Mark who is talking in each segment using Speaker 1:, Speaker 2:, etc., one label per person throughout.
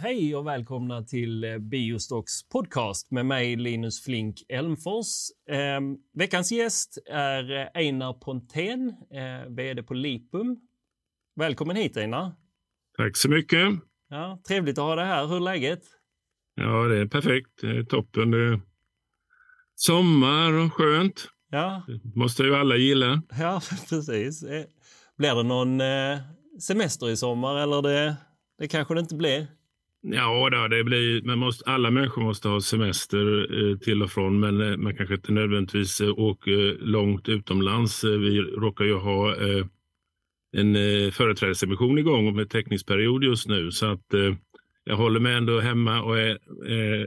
Speaker 1: Hej och välkomna till eh, Biostocks podcast med mig Linus Flink Elmfors. Eh, veckans gäst är eh, Einar Pontén, eh, vd på Lipum. Välkommen hit Einar.
Speaker 2: Tack så mycket.
Speaker 1: Ja, trevligt att ha dig här. Hur är läget?
Speaker 2: Ja, det är perfekt. Det är toppen. Det är sommar och skönt.
Speaker 1: Ja.
Speaker 2: Det måste ju alla gilla.
Speaker 1: Ja, precis. Eh, blir det någon semester i sommar eller det, det kanske det inte blir?
Speaker 2: Ja, då, det blir, man måste, alla människor måste ha semester eh, till och från, men eh, man kanske inte nödvändigtvis eh, åker långt utomlands. Eh, vi råkar ju ha eh, en eh, företrädesemission igång med teckningsperiod just nu, så att eh, jag håller mig ändå hemma och är eh,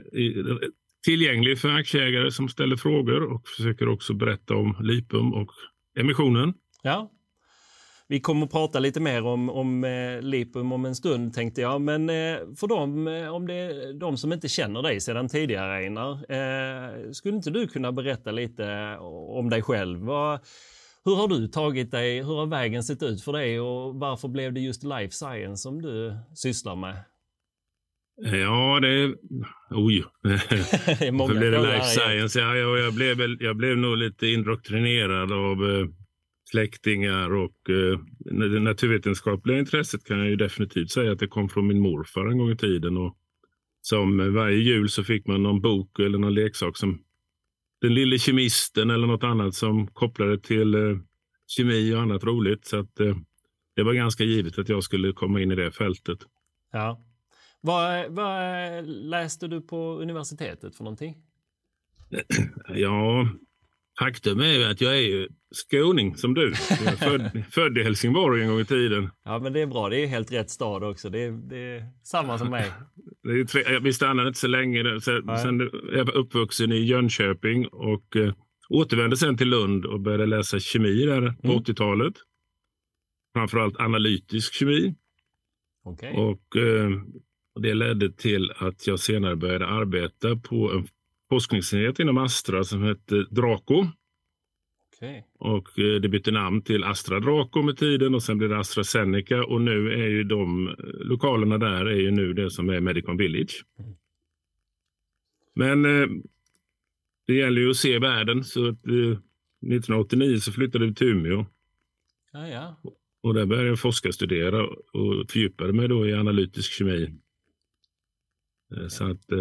Speaker 2: tillgänglig för aktieägare som ställer frågor och försöker också berätta om Lipum och emissionen.
Speaker 1: Ja. Vi kommer att prata lite mer om, om eh, Lipum om en stund tänkte jag. Men eh, för dem, eh, om det är de som inte känner dig sedan tidigare Einar, eh, skulle inte du kunna berätta lite om dig själv? Vad, hur har du tagit dig? Hur har vägen sett ut för dig och varför blev det just life science som du sysslar med?
Speaker 2: Ja, det. Oj.
Speaker 1: det är många
Speaker 2: Varför blev det life science? Ja, jag, jag, blev jag blev nog lite indoktrinerad av eh, släktingar och eh, det naturvetenskapliga intresset kan jag ju definitivt säga att det kom från min morfar en gång i tiden. Och som varje jul så fick man någon bok eller någon leksak som Den lille kemisten eller något annat som kopplade till eh, kemi och annat roligt. Så att eh, det var ganska givet att jag skulle komma in i det fältet.
Speaker 1: Ja. Vad, vad läste du på universitetet för någonting?
Speaker 2: Ja, faktum är ju att jag är ju skåning som du. Född, född i Helsingborg en gång i tiden.
Speaker 1: Ja, men det är bra. Det är helt rätt stad också. Det är, det är samma som mig.
Speaker 2: Det är tre, vi stannade inte så länge. Sen,
Speaker 1: Nej.
Speaker 2: sen jag uppvuxen i Jönköping och eh, återvände sen till Lund och började läsa kemi där på
Speaker 1: Mm.
Speaker 2: 80-talet. Framförallt analytisk kemi.
Speaker 1: Okej.
Speaker 2: Och, eh, och det ledde till att jag senare började arbeta på en forskningsenhet inom Astra som hette Draco.
Speaker 1: Okej.
Speaker 2: Och eh, det bytte namn till Astra Draco med tiden och sen blev det AstraZeneca och nu är ju de eh, lokalerna där är ju nu det som är Medicon Village.
Speaker 1: Mm.
Speaker 2: Men eh, det gäller ju att se världen så att, eh, 1989 så flyttade vi till Umeå
Speaker 1: Ja, ja.
Speaker 2: och där började jag forskarstudera och fördjupade mig då i analytisk kemi. Eh, Så att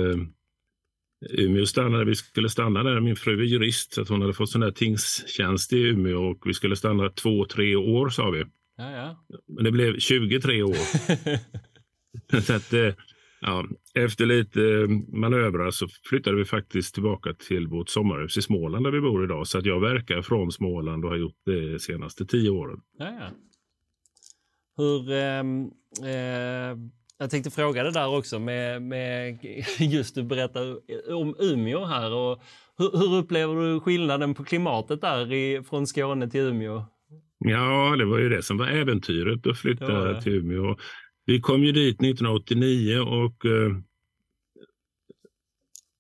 Speaker 2: Umeå stannade, vi skulle stanna där. Min fru är jurist så hon hade fått sån där tingstjänst i Umeå och vi skulle stanna två, tre år sa vi.
Speaker 1: ja, ja.
Speaker 2: Men det blev 23 år. så att, eh, ja, efter lite eh, manövrar så flyttade vi faktiskt tillbaka till vårt sommarhus i Småland där vi bor idag. Så att jag verkar från Småland och har gjort det de senaste tio åren.
Speaker 1: ja, ja. Hur... ehm, eh, jag tänkte fråga det där också med, med just du berättar om Umeå här. Och hur, hur upplever du skillnaden på klimatet där i, från Skåne till Umeå?
Speaker 2: Ja, det var ju det som var äventyret att flytta
Speaker 1: Det det.
Speaker 2: till Umeå. Vi kom ju dit 1989 och eh,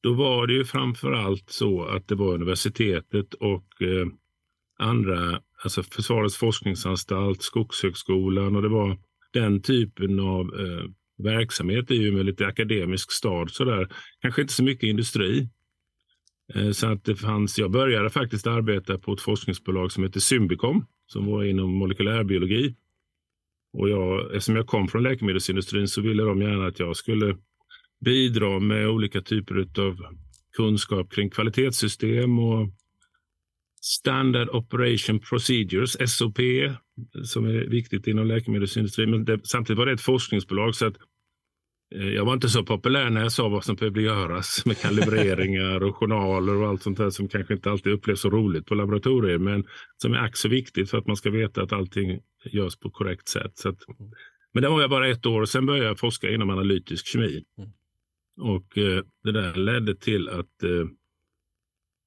Speaker 2: då var det ju framför allt så att det var universitetet och eh, andra, alltså Försvarets forskningsanstalt, Skogshögskolan och det var den typen av eh, verksamhet i Umeå, lite akademisk stad sådär. Kanske inte så mycket industri. Eh, så att det fanns, jag började faktiskt arbeta på ett forskningsbolag som heter Symbicom som var inom molekylärbiologi. Och jag, eftersom jag kom från läkemedelsindustrin så ville de gärna att jag skulle bidra med olika typer av kunskap kring kvalitetssystem och Standard Operation Procedures, SOP, som är viktigt inom läkemedelsindustrin. Men det, samtidigt var det ett forskningsbolag så att jag var inte så populär när jag sa vad som behövde göras med kalibreringar och journaler och allt sånt där som kanske inte alltid upplevs så roligt på laboratorier men som är ack så viktigt för att man ska veta att allting görs på korrekt sätt. Så att, men det var jag bara ett år och sen började jag forska inom analytisk kemi.
Speaker 1: Mm.
Speaker 2: Och eh, det där ledde till att eh,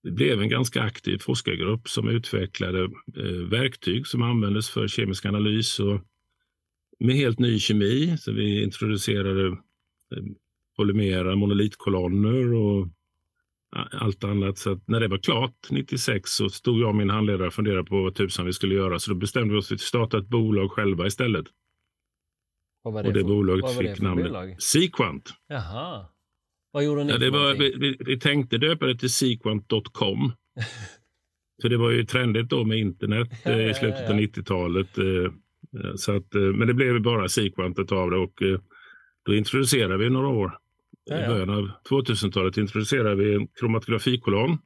Speaker 2: det blev en ganska aktiv forskargrupp som utvecklade eh, verktyg som användes för kemisk analys och med helt ny kemi. Så vi introducerade eh, polymera monolitkolonner och allt annat. Så att när det var klart 96 så stod jag och min handledare och funderade på vad tusan vi skulle göra. Så då bestämde vi oss för att starta ett bolag själva istället.
Speaker 1: Vad var
Speaker 2: det och det
Speaker 1: för,
Speaker 2: bolaget fick namnet bolag? Sequant.
Speaker 1: Jaha. Vad gjorde ni
Speaker 2: ja, det var, vi, vi, vi, tänkte döpa det till sequant.com. för det var ju trendigt då med internet eh, i slutet av 90-talet. Eh, så att, eh, men det blev bara Sequant av det och då introducerade vi några år. I början av 2000-talet introducerade vi en kromatografikolonn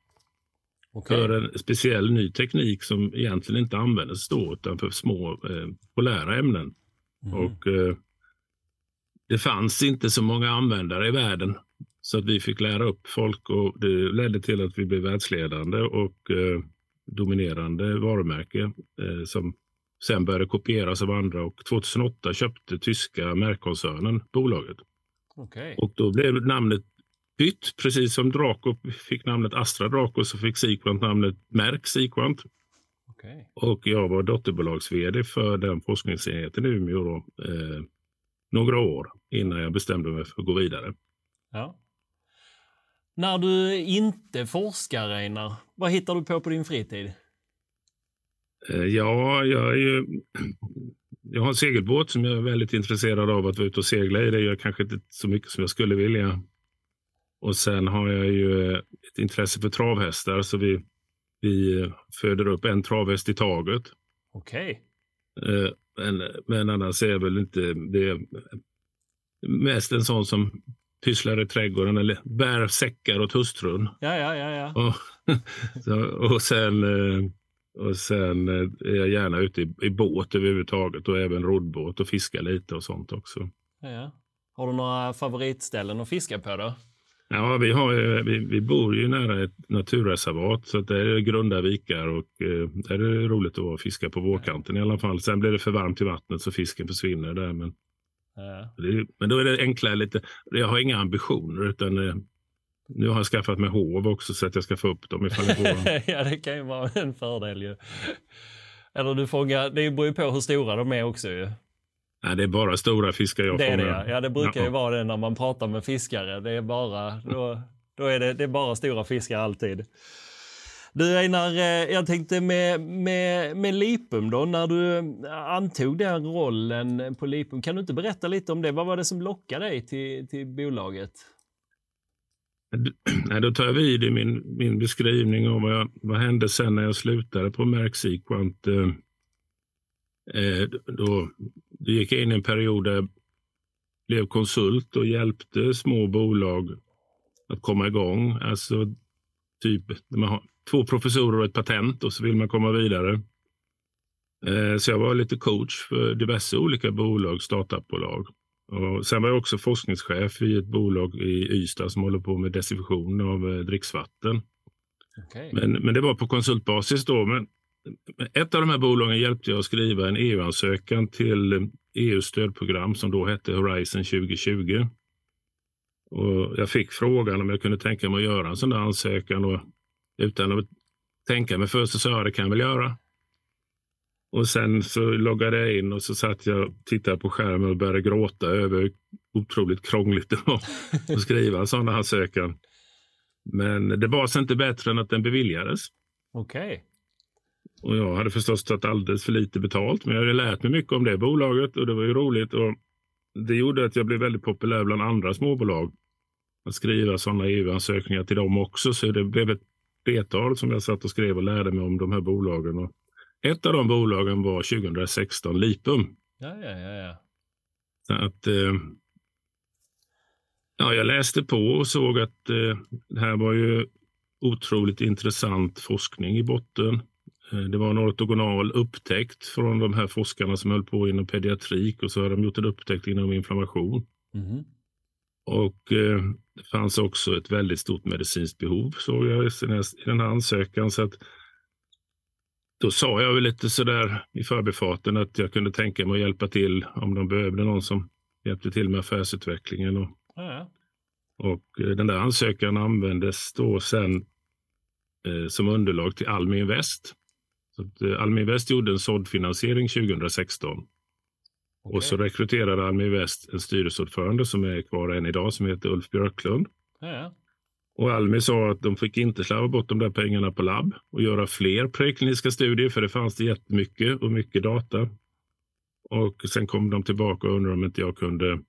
Speaker 2: okay. för en speciell ny teknik som egentligen inte användes då utan för små eh, polära ämnen. Mm. Och eh, Det fanns inte så många användare i världen så att vi fick lära upp folk och det ledde till att vi blev världsledande och eh, dominerande varumärke eh, som sen började kopieras av andra och 2008 köpte tyska märkkoncernen bolaget.
Speaker 1: Okay.
Speaker 2: Och då blev namnet bytt, precis som Draco fick namnet Astra Draco så fick Sequant namnet Märk Sequant.
Speaker 1: Okay.
Speaker 2: Och jag var dotterbolags-vd för den forskningsenheten i Umeå då, eh, några år innan jag bestämde mig för att gå vidare.
Speaker 1: Ja. När du inte forskar, Einar, vad hittar du på på din fritid?
Speaker 2: Eh, ja, jag är ju... Jag har en segelbåt som jag är väldigt intresserad av att vara ute och segla i. Det gör kanske inte så mycket som jag skulle vilja. Och sen har jag ju ett intresse för travhästar så vi, vi föder upp en travhäst i taget.
Speaker 1: Okej.
Speaker 2: Okay. Eh, men, men annars är jag väl inte... Det är mest en sån som pysslar i trädgården eller bär säckar åt hustrun.
Speaker 1: Ja, ja, ja. ja.
Speaker 2: Och, och sen, eh, och sen eh, är jag gärna ute i, i båt överhuvudtaget och även roddbåt och fiskar lite och sånt också.
Speaker 1: Ja, ja. Har du några favoritställen att fiska på då?
Speaker 2: Ja, vi, har, vi, vi bor ju nära ett naturreservat så det är grunda vikar och eh, där är det roligt att fiska på vårkanten i alla fall. Sen blir det för varmt i vattnet så fisken försvinner där. Men,
Speaker 1: ja.
Speaker 2: det, men då är det enklare lite. Jag har inga ambitioner utan eh, nu har jag skaffat mig hov också så att jag ska få upp dem ifall
Speaker 1: det ja, det kan ju vara en fördel ju. Eller du fångar, det beror ju på hur stora de är också ju.
Speaker 2: Nej, det är bara stora fiskar jag
Speaker 1: det
Speaker 2: fångar.
Speaker 1: Är det, ja. det brukar ja. ju vara det när man pratar med fiskare. Det är bara, då, då är det, det är bara stora fiskar alltid. Du Einar, eh, jag tänkte med, med, med Lipum då, när du antog den rollen på Lipum, kan du inte berätta lite om det? Vad var det som lockade dig till, till bolaget?
Speaker 2: Nej, då tar jag vid i min, min beskrivning av vad, jag, vad hände sen när jag slutade på Merck Sequant. Eh, eh då, då gick jag in i en period där jag blev konsult och hjälpte små bolag att komma igång. Alltså typ när man har två professorer och ett patent och så vill man komma vidare. Eh, så jag var lite coach för diverse olika bolag, startupbolag. Och sen var jag också forskningschef i ett bolag i Ystad som håller på med desinfektion av eh, dricksvatten.
Speaker 1: Okay.
Speaker 2: Men, men det var på konsultbasis då. Men ett av de här bolagen hjälpte jag att skriva en EU-ansökan till EUs stödprogram som då hette Horizon 2020. Och jag fick frågan om jag kunde tänka mig att göra en sån där ansökan och utan att tänka mig för så sa jag det kan jag väl göra. Och sen så loggade jag in och så satt jag och tittade på skärmen och började gråta över hur otroligt krångligt det var att skriva en sån ansökan. Men det var sig inte bättre än att den beviljades.
Speaker 1: Okej. Okay.
Speaker 2: Och jag hade förstås tagit alldeles för lite betalt, men jag hade lärt mig mycket om det bolaget och det var ju roligt. Och det gjorde att jag blev väldigt populär bland andra småbolag. Att skriva sådana EU-ansökningar till dem också. Så det blev ett flertal som jag satt och skrev och lärde mig om de här bolagen. Och ett av de bolagen var 2016 Lipum.
Speaker 1: Ja, ja, ja. ja.
Speaker 2: Så att, eh, ja, jag läste på och såg att eh, det här var ju otroligt intressant forskning i botten. Eh, det var en ortogonal upptäckt från de här forskarna som höll på inom pediatrik och så har de gjort en upptäckt inom inflammation.
Speaker 1: Mm.
Speaker 2: Och eh, det fanns också ett väldigt stort medicinskt behov såg jag i den här ansökan. Så att, då sa jag väl lite sådär i förbifarten att jag kunde tänka mig att hjälpa till om de behövde någon som hjälpte till med affärsutvecklingen. Och,
Speaker 1: ja.
Speaker 2: och eh, den där ansökan användes då sen eh, som underlag till Almi Invest så att, eh, Almi Invest gjorde en såddfinansiering 2016. Okay. Och så rekryterade Almi Invest en styrelseordförande som är kvar än idag som heter Ulf Björklund.
Speaker 1: Ja.
Speaker 2: Och Almi sa att de fick inte slarva bort de där pengarna på labb och göra fler prekliniska studier för det fanns det jättemycket och mycket data. Och sen kom de tillbaka och undrade om inte jag kunde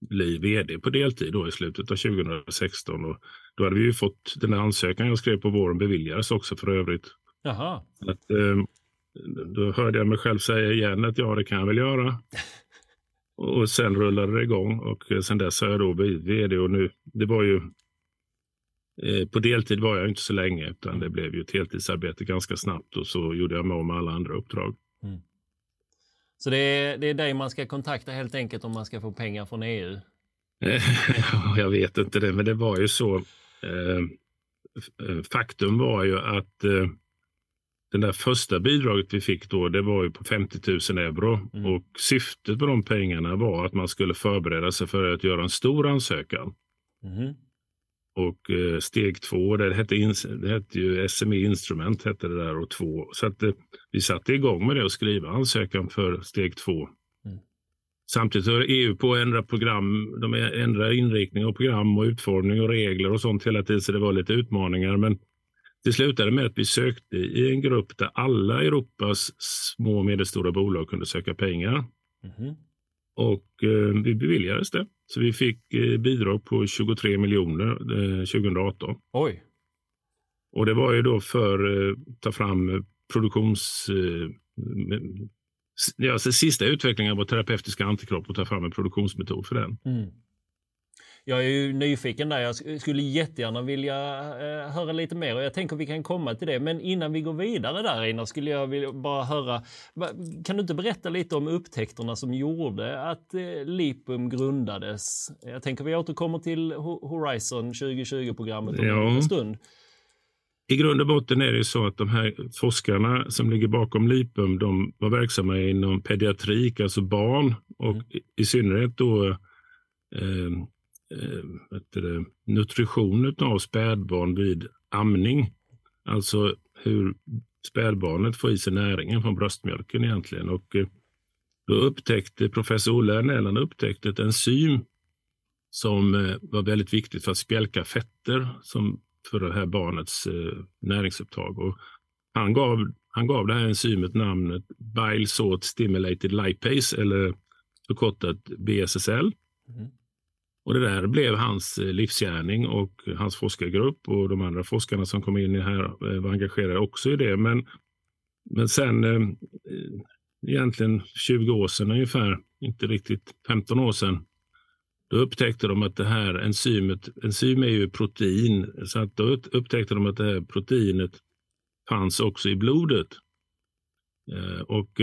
Speaker 2: bli vd på deltid då i slutet av 2016. Och då hade vi ju fått den här ansökan jag skrev på våren beviljades också för övrigt.
Speaker 1: Jaha.
Speaker 2: Att, eh, då hörde jag mig själv säga igen att ja, det kan jag väl göra. och sen rullade det igång och sen dess har jag då blivit vd och nu, det var ju på deltid var jag inte så länge utan det blev ju ett heltidsarbete ganska snabbt och så gjorde jag mig med alla andra uppdrag. Mm.
Speaker 1: Så det är, det är dig man ska kontakta helt enkelt om man ska få pengar från EU?
Speaker 2: jag vet inte det, men det var ju så. Eh, faktum var ju att eh, den där första bidraget vi fick då, det var ju på 50 000 euro. Mm. Och syftet med de pengarna var att man skulle förbereda sig för att göra en stor ansökan. Mm. Och eh, steg två, det hette, det hette ju SME Instrument, hette det där, och två. Så att, eh, vi satte igång med det och skriva ansökan för steg två. Mm. Samtidigt höll EU på att ändra program. De ändrar inriktning och program och utformning och regler och sånt hela tiden, så det var lite utmaningar. Men det slutade med att vi sökte i en grupp där alla Europas små och medelstora bolag kunde söka pengar. Mm. Och eh, vi beviljades det. Så vi fick eh, bidrag på 23 miljoner eh, 2018.
Speaker 1: Oj.
Speaker 2: Och det var ju då för att eh, ta fram produktions... Eh, ja, alltså sista utvecklingen vår terapeutiska antikropp och ta fram en produktionsmetod för den. Mm.
Speaker 1: Jag är ju nyfiken där. Jag skulle jättegärna vilja eh, höra lite mer och jag tänker vi kan komma till det. Men innan vi går vidare där Einar skulle jag vilja bara höra. Kan du inte berätta lite om upptäckterna som gjorde att eh, Lipum grundades? Jag tänker vi återkommer till Horizon 2020-programmet om ja. en stund.
Speaker 2: I grund och botten är det så att de här forskarna som ligger bakom Lipum, de var verksamma inom pediatrik, alltså barn och mm. i synnerhet då eh, eh, det, nutrition av spädbarn vid amning. Alltså hur spädbarnet får i sig näringen från bröstmjölken egentligen. Och eh, då upptäckte professor Olle Ernell upptäckte ett enzym som eh, var väldigt viktigt för att spjälka fetter som för det här barnets eh, näringsupptag. Och han, gav, han gav det här enzymet namnet Bile Salt Stimulated Lipase eller förkortat BSSL. Mm. Och det där blev hans eh, livsgärning och hans forskargrupp och de andra forskarna som kom in i här eh, var engagerade också i det. Men, men sen eh, eh egentligen 20 år sedan ungefär, inte riktigt 15 år sedan, då upptäckte de att det här enzymet, enzym är ju protein, så att då upptäckte de att det här proteinet fanns också i blodet. Och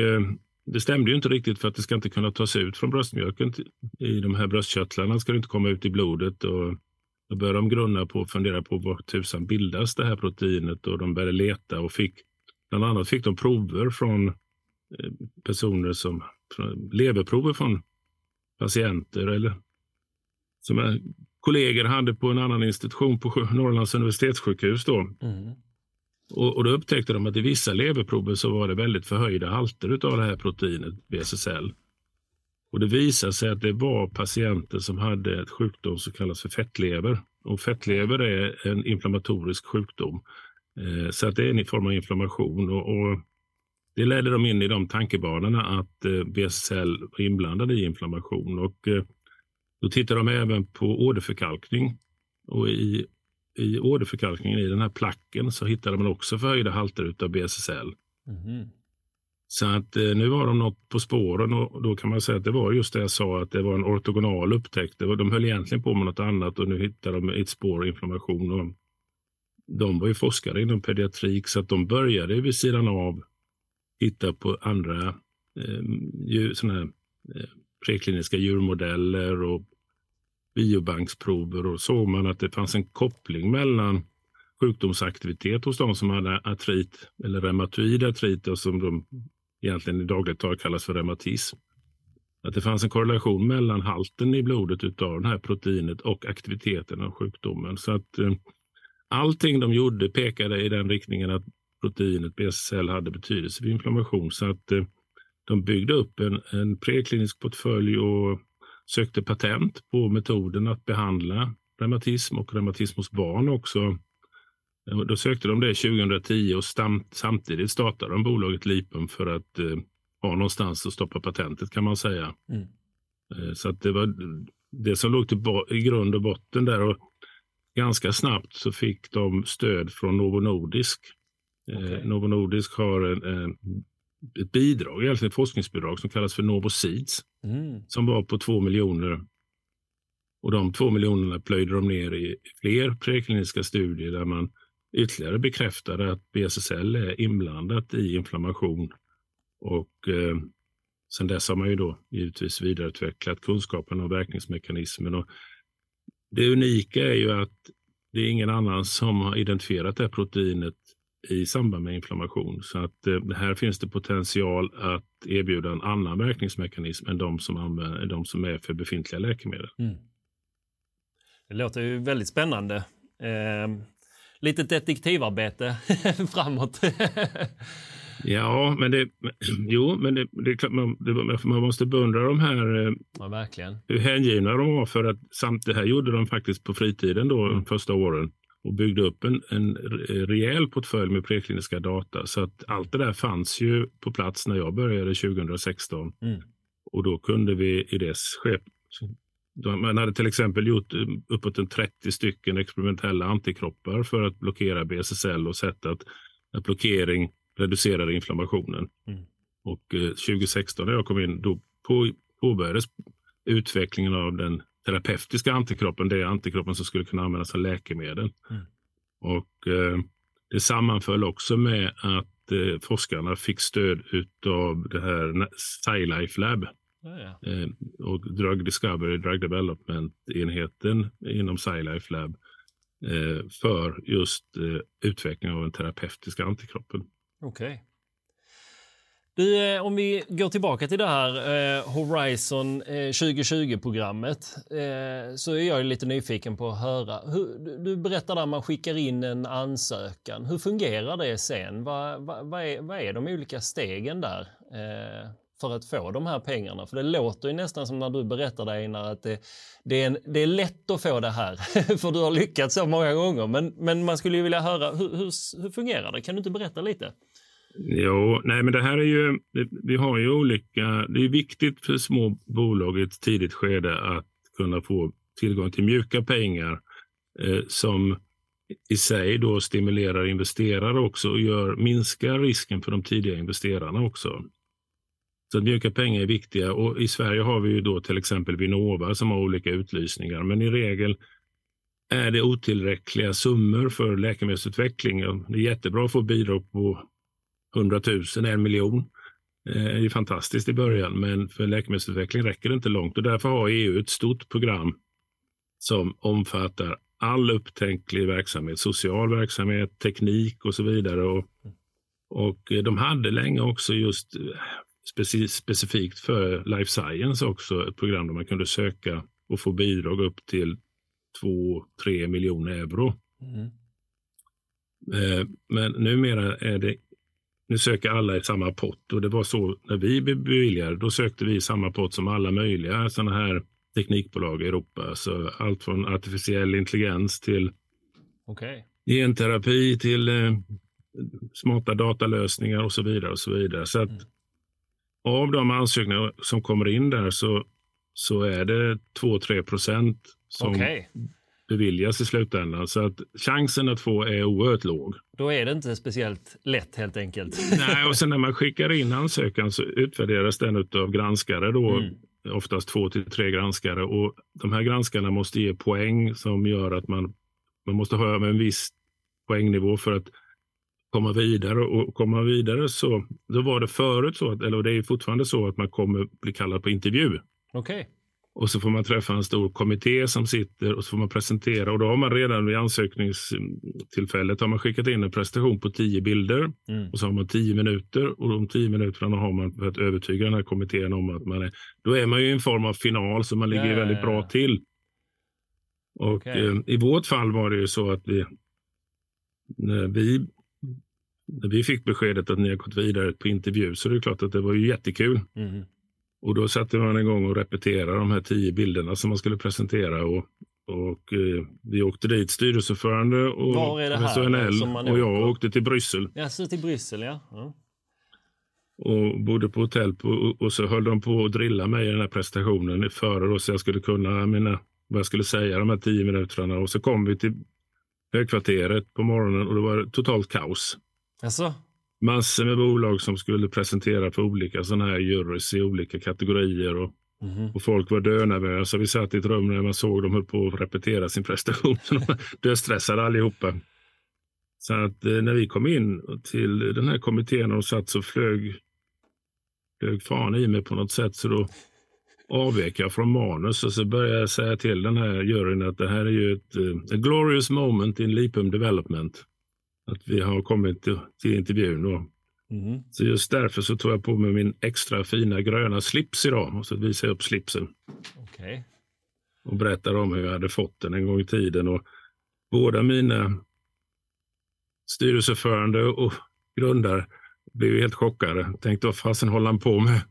Speaker 2: det stämde ju inte riktigt för att det ska inte kunna tas ut från bröstmjölken i de här bröstkörtlarna ska det inte komma ut i blodet. Och då började de grunna på och fundera på var tusan bildas det här proteinet och de började leta och fick bland annat fick de prover från eh, personer som leverprover från patienter eller som kollegor hade på en annan institution på Norrlands universitetssjukhus. Då. Mm. Och, och då upptäckte de att i vissa leverprover så var det väldigt förhöjda halter av det här proteinet BSSL. Och det visade sig att det var patienter som hade ett sjukdom som kallas för fettlever. Och fettlever är en inflammatorisk sjukdom. Eh, så att det är en form av inflammation. Och, och det ledde dem in i de tankebanorna att eh, BSSL var inblandade i inflammation. Och eh, då tittade de även på åderförkalkning. Och i i åderförkalkningen i den här placken så hittade man också förhöjda halter av BSSL. Mm. Så att eh, nu var de något på spåren och då kan man säga att det var just det jag sa att det var en ortogonal upptäckt. Det var, de höll egentligen på med något annat och nu hittade de ett spår inflammation. Och de var ju forskare inom pediatrik så att de började vid sidan av hitta på andra eh, såna här, eh, prekliniska djurmodeller och biobanksprover och såg man att det fanns en koppling mellan sjukdomsaktivitet hos de som hade artrit eller reumatoid artrit och som de egentligen i dagligt tal kallas för reumatism. Att det fanns en korrelation mellan halten i blodet av det här proteinet och aktiviteten av sjukdomen. Så att eh, allting de gjorde pekade i den riktningen att proteinet BSL hade betydelse vid inflammation. Så att eh, de byggde upp en, en preklinisk portfölj och sökte patent på metoden att behandla reumatism och reumatism hos barn också. Då sökte de det 2010 och samtidigt startade de bolaget Lipum för att eh, ha någonstans att stoppa patentet kan man säga.
Speaker 1: Mm.
Speaker 2: Eh, så att det var det som låg till i grund och botten där. Och ganska snabbt så fick de stöd från Novo Nordisk. Okay. Eh, Novo Nordisk har en, en, ett bidrag, egentligen ett forskningsbidrag som kallas för Novo Seeds. Mm. Som var på två miljoner. Och de två miljonerna plöjde de ner i fler prekliniska studier där man ytterligare bekräftade att BSSL är inblandat i inflammation. Och eh, sen dess har man ju då givetvis vidareutvecklat kunskapen om verkningsmekanismen. Och det unika är ju att det är ingen annan som har identifierat det här proteinet i samband med inflammation. Så att eh, här finns det potential att erbjuda en annan verkningsmekanism än de som, använder, de som är för befintliga läkemedel. Mm.
Speaker 1: Det låter ju väldigt spännande. Eh, litet detektivarbete framåt.
Speaker 2: ja, men det, jo, men det, det, man, det, man måste beundra de här.
Speaker 1: Eh, ja, verkligen.
Speaker 2: Hur hängivna de var för att samt det här gjorde de faktiskt på fritiden då mm. de första åren och byggde upp en, en rejäl portfölj med prekliniska data. Så att allt det där fanns ju på plats när jag började 2016. Mm. Och då kunde vi i dess skep man hade till exempel gjort eh, uppåt en 30 stycken experimentella antikroppar för att blockera BSSL och sett att, att blockering reducerade inflammationen. Mm. Och eh, 2016 när jag kom in, då på, påbörjades utvecklingen av den terapeutiska antikroppen, det är antikroppen som skulle kunna användas som läkemedel. Mm. Och eh, det sammanföll också med att eh, forskarna fick stöd av det här SciLife Lab Ja, eh, och Drug Discovery, Drug Development-enheten inom SciLife Lab eh, för just eh, utveckling av den terapeutiska antikroppen.
Speaker 1: Okej. Okay. Du, eh, om vi går tillbaka till det här eh, Horizon eh, 2020-programmet så är jag lite nyfiken på att höra. Hur, du berättade att man skickar in en ansökan. Hur fungerar det sen? Vad, va, va är, va är de olika stegen där? för att få de här pengarna? För det låter ju nästan som när du berättar Einar att det, det, är, en, det är lätt att få det här för du har lyckats så många gånger. Men, men man skulle ju vilja höra hur, hur, hur fungerar det? Kan du inte berätta lite?
Speaker 2: Jo, nej men det här är ju, vi har ju olika, det är viktigt för små bolag i ett tidigt skede att kunna få tillgång till mjuka pengar eh, som i sig då stimulerar investerare också och gör, minskar risken för de tidiga investerarna också. Så mjuka pengar är viktiga och i Sverige har vi ju då till exempel Vinnova som har olika utlysningar, men i regel är det otillräckliga summor för läkemedelsutveckling. Det är jättebra att få bidrag på 100 000, en miljon. Eh, det är fantastiskt i början, men för läkemedelsutveckling räcker det inte långt och därför har EU ett stort program som omfattar all upptänklig verksamhet, social verksamhet, teknik och så vidare. Och, och de hade länge också just specifikt för life science också ett program där man kunde söka och få bidrag upp till 2-3 miljoner euro. Mm. Eh, men numera är det, nu söker alla i samma pott och det var så när vi beviljade, då sökte vi samma pott som alla möjliga sådana här teknikbolag i Europa. Så allt från artificiell intelligens till okay. genterapi till eh, smarta datalösningar och så vidare. och så vidare. Så att mm av de ansökningar som kommer in där så, så är det 2-3 procent som okay. Beviljas i slutändan. Så att chansen att få är oerhört låg.
Speaker 1: Då är det inte speciellt lätt helt enkelt.
Speaker 2: Nej, och sen när man skickar in ansökan så utvärderas den av granskare då. Mm. Oftast två till tre granskare och de här granskarna måste ge poäng som gör att man, man måste ha en viss poängnivå för att komma vidare. Och komma vidare så då var det förut så, att, eller det är fortfarande så att man kommer bli kallad på intervju.
Speaker 1: Okej. Okay.
Speaker 2: Och så får man träffa en stor kommitté som sitter och så får man presentera och då har man redan vid ansökningstillfället har man skickat in en presentation på tio bilder mm. och så har man tio minuter och de tio minuterna har man för att övertyga den här kommittén om att man är, då är man ju i en form av final så man ligger ja, väldigt bra till. Och okay. eh, i vårt fall var det ju så att vi, när vi när vi fick beskedet att ni har gått vidare på intervju så det är klart att det var ju jättekul. Mm. Och då satte man igång och repeterade de här tio bilderna som man skulle presentera. Och, och eh, vi åkte dit, styrelseordförande och
Speaker 1: Var är det här,
Speaker 2: SNL och jag åkte till Bryssel.
Speaker 1: Ja, så till Bryssel, ja. ja.
Speaker 2: och bodde på hotell på, och så höll de på att drilla mig i den här prestationen före då, så jag skulle kunna mina, vad jag skulle säga de här tio minuterna. Och så kom vi till högkvarteret på morgonen och det var totalt kaos.
Speaker 1: Alltså?
Speaker 2: Massor med bolag som skulle presentera för olika sådana här jurys i olika kategorier. Och, mm. och folk var dönervösa. Vi satt i ett rum när man såg dem höll på att repetera sin prestation. Döstressade allihopa. Så att eh, när vi kom in till den här kommittén och satt så flög, flög fan i mig på något sätt. Så då avvek jag från manus och så började jag säga till den här juryn att det här är ju ett eh, glorious moment in Lipum Development. Att vi har kommit till, till intervjun. Då. Mm. Så just därför så tog jag på mig min extra fina gröna slips idag och så visade jag upp slipsen.
Speaker 1: Okay.
Speaker 2: Och berättade om hur jag hade fått den en gång i tiden. Och båda mina styrelseordförande och grundare blev helt chockade. Tänkte vad fasen håller han på med?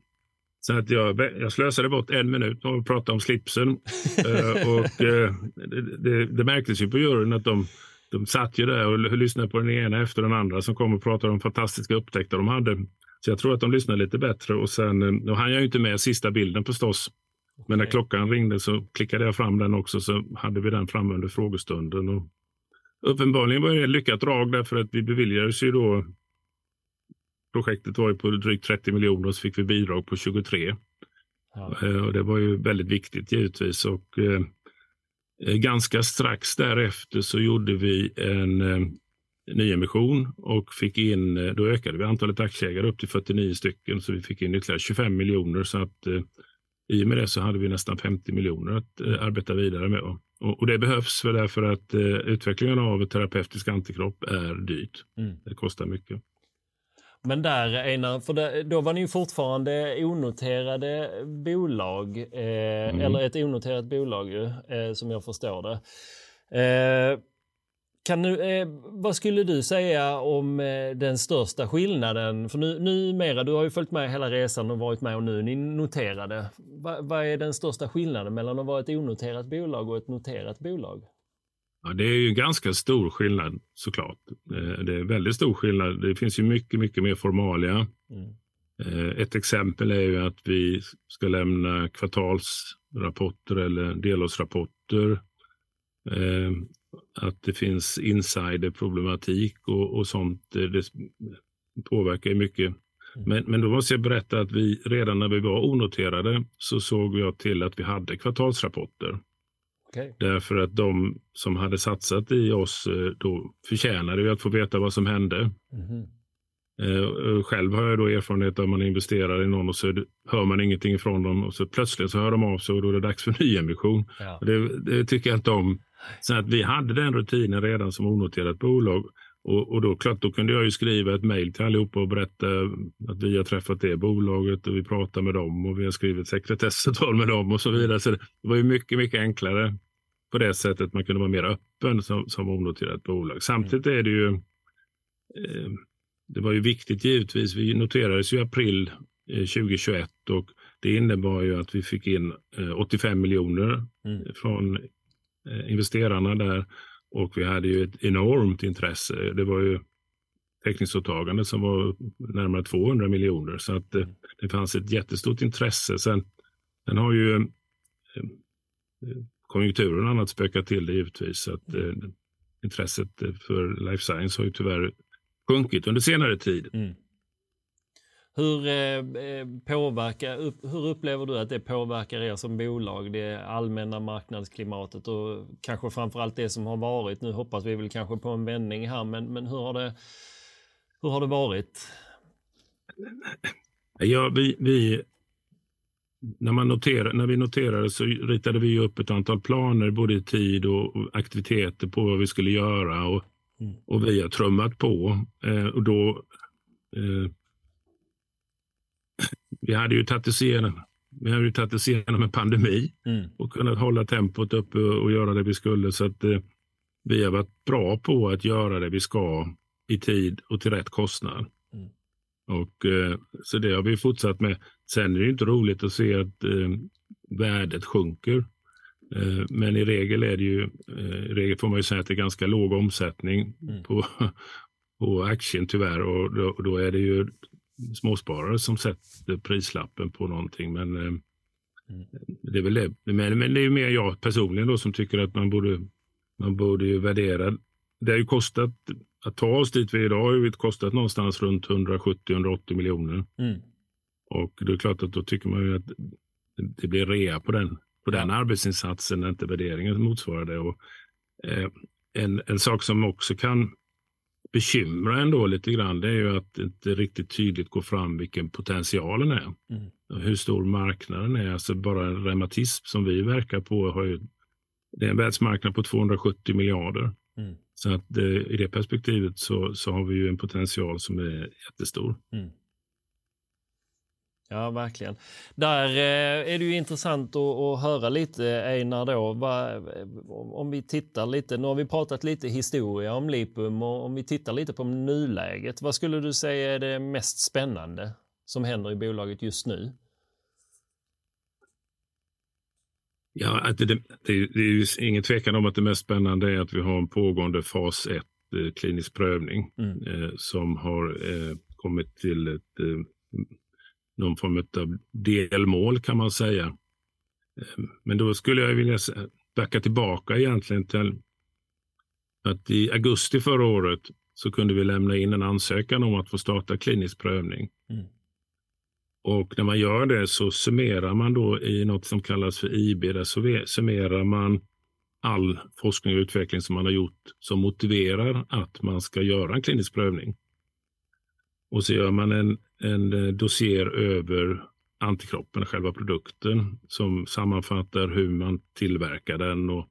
Speaker 2: Så att jag, jag slösade bort en minut och pratade om slipsen. uh, och uh, det, det, det, märktes ju på juryn att de, de satt ju där och lyssnade på den ena efter den andra som kom och pratade om fantastiska upptäckter de hade. Så jag tror att de lyssnade lite bättre och sen, eh, då hann jag ju inte med sista bilden förstås. Okay. Men när klockan ringde så klickade jag fram den också så hade vi den framme under frågestunden. Och uppenbarligen var det ett lyckat drag därför att vi beviljades ju då Projektet var ju på drygt 30 miljoner och så fick vi bidrag på 23. Ja. Eh, och det var ju väldigt viktigt givetvis. Och, eh, ganska strax därefter så gjorde vi en eh, nyemission och fick in, eh, då ökade vi antalet aktieägare upp till 49 stycken så vi fick in ytterligare 25 miljoner. Så att eh, i och med det så hade vi nästan 50 miljoner att eh, arbeta vidare med. Och, och det behövs för därför att eh, utvecklingen av terapeutisk antikropp är dyrt. Mm. Det kostar mycket.
Speaker 1: Men där Einar, för det, då var ni fortfarande onoterade bolag, eh, mm. eller ett onoterat bolag ju, eh, som jag förstår det. Eh, kan du, eh, vad skulle du säga om eh, den största skillnaden? För nu, numera, du har ju följt med hela resan och varit med och nu ni noterade. Va, vad är den största skillnaden mellan att vara ett onoterat bolag och ett noterat bolag?
Speaker 2: Ja, det är ju ganska stor skillnad såklart. Eh, det är väldigt stor skillnad. Det finns ju mycket, mycket mer formalia. Mm. Eh, ett exempel är ju att vi ska lämna kvartalsrapporter eller delårsrapporter. Eh, att det finns insiderproblematik och, och sånt. Det påverkar mycket. Mm. Men, men då måste jag berätta att vi redan när vi var onoterade så såg jag till att vi hade kvartalsrapporter. Okay. Därför att de som hade satsat i oss eh, då förtjänade ju att få veta vad som hände. Mm. Själv har jag då erfarenhet av att man investerar i någon och så hör man ingenting ifrån dem och så plötsligt så hör de av sig och då är det dags för nyemission. Ja. Det, det tycker jag inte om. Så att vi hade den rutinen redan som onoterat bolag. Och, och, då, klart, då kunde jag ju skriva ett mejl till allihopa och berätta att vi har träffat det bolaget och vi pratar med dem och vi har skrivit sekretessavtal med dem och så vidare. Så det var ju mycket, mycket enklare på det sättet. Man kunde vara mer öppen som, som onoterat bolag. Samtidigt är det ju eh, det var ju viktigt givetvis. Vi noterades i april 2021 eh, och det innebar ju att vi fick in 85 eh, miljoner mm. från investerarna där och vi hade ju ett enormt intresse. Det var ju täckningsåtagandet som var närmare 200 miljoner så att det, det fanns ett jättestort intresse. Sen, sen har ju eh, konjunkturen och annat spökat till det givetvis. Så att, eh, intresset för life science har ju tyvärr sjunkit under senare tid. Mm.
Speaker 1: Hur, eh, eh, påverkar, upp, hur upplever du att det påverkar er som bolag, det allmänna marknadsklimatet och kanske framförallt det som har varit? Nu hoppas vi väl kanske på en vändning här, men, men hur, har det, hur har det varit?
Speaker 2: Ja, vi, vi, när, man noterar, när vi noterade så ritade vi upp ett antal planer, både i tid och aktiviteter på vad vi skulle göra. Och, mm. och vi har trummat på. Eh, och då, eh, vi hade ju tagit oss igenom, vi hade ju tagit oss igenom en pandemi mm. och kunnat hålla tempot uppe och göra det vi skulle. Så att eh, vi har varit bra på att göra det vi ska i tid och till rätt kostnad. Mm. Och, eh, så det har vi fortsatt med. Sen är det inte roligt att se att eh, värdet sjunker. Eh, men i regel är det ju, eh, i regel får man ju säga att det är ganska låg omsättning mm. på, på aktien tyvärr och då, då, är det ju småsparare som sätter prislappen på någonting. Men mm. det är väl det. Men, men det är mer jag personligen då som tycker att man borde, man borde ju värdera. Det har ju kostat att ta oss dit vi är idag har ju kostat någonstans runt 170-180 miljoner. Mm. Och det är klart att då tycker man ju att det blir rea på den, på den arbetsinsatsen när inte värderingen motsvarar det. Och, eh, en, en sak som också kan bekymra ändå lite grann det är ju att det inte riktigt tydligt går fram vilken potentialen är. Mm. Hur stor marknaden är. Alltså bara reumatism som vi verkar på har ju det är en världsmarknad på 270 miljarder. Mm. Så att eh, i det perspektivet så, så har vi ju en potential som är jättestor. Mm.
Speaker 1: Ja, verkligen. Där eh, är det ju intressant att, höra lite, Einar, då, om vi tittar lite, nu har vi pratat lite historia om Lipum och om vi tittar lite på nuläget, vad skulle du säga är det mest spännande som händer i bolaget just nu?
Speaker 2: Ja, det, det, det är ingen tvekan om att det mest spännande är att vi har en pågående fas 1 eh, klinisk prövning mm. eh, som har kommit till ett, någon form av delmål kan man säga. Eh, men då skulle jag vilja backa tillbaka egentligen till att i augusti förra året så kunde vi lämna in en ansökan om att få starta klinisk prövning. Mm. Och när man gör det så summerar man då i något som kallas för IB, där summerar man all forskning och utveckling som man har gjort som motiverar att man ska göra en klinisk prövning. Och så gör man en, en eh, dossier över antikroppen, själva produkten, som sammanfattar hur man tillverkar den och